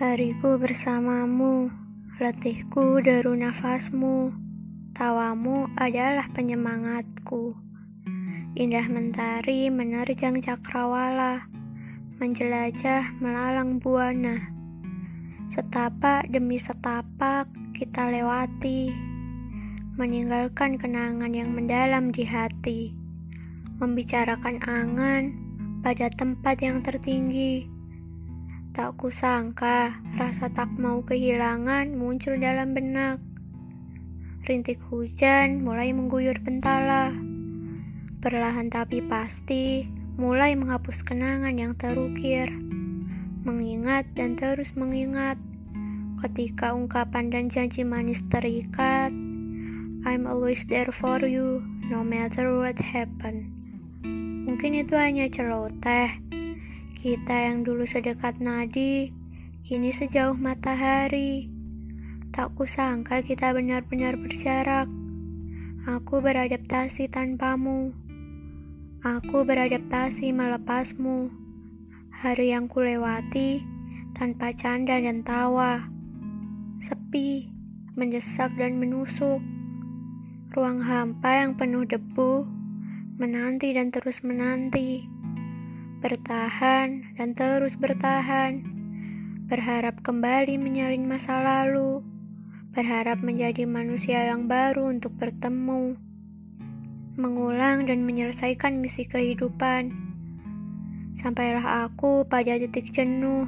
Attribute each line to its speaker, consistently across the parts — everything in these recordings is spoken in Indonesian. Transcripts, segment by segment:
Speaker 1: Hariku bersamamu, letihku deru nafasmu, tawamu adalah penyemangatku. Indah mentari menerjang cakrawala, menjelajah melalang buana. Setapak demi setapak kita lewati, meninggalkan kenangan yang mendalam di hati, membicarakan angan pada tempat yang tertinggi Tak kusangka rasa tak mau kehilangan muncul dalam benak. Rintik hujan mulai mengguyur bentala. Perlahan tapi pasti mulai menghapus kenangan yang terukir. Mengingat dan terus mengingat ketika ungkapan dan janji manis terikat. I'm always there for you, no matter what happen. Mungkin itu hanya celoteh, kita yang dulu sedekat nadi, kini sejauh matahari. Tak kusangka kita benar-benar berjarak. Aku beradaptasi tanpamu. Aku beradaptasi melepasmu. Hari yang kulewati tanpa canda dan tawa. Sepi, mendesak dan menusuk. Ruang hampa yang penuh debu, menanti dan terus menanti bertahan dan terus bertahan, berharap kembali menyalin masa lalu, berharap menjadi manusia yang baru untuk bertemu, mengulang dan menyelesaikan misi kehidupan. Sampailah aku pada titik jenuh,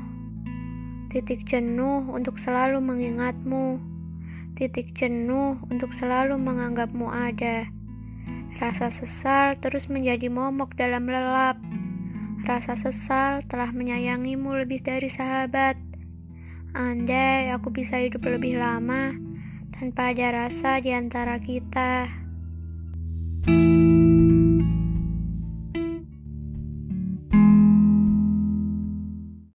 Speaker 1: titik jenuh untuk selalu mengingatmu, titik jenuh untuk selalu menganggapmu ada. Rasa sesal terus menjadi momok dalam lelap. Rasa sesal telah menyayangimu lebih dari sahabat. Andai aku bisa hidup lebih lama tanpa ada rasa di antara kita.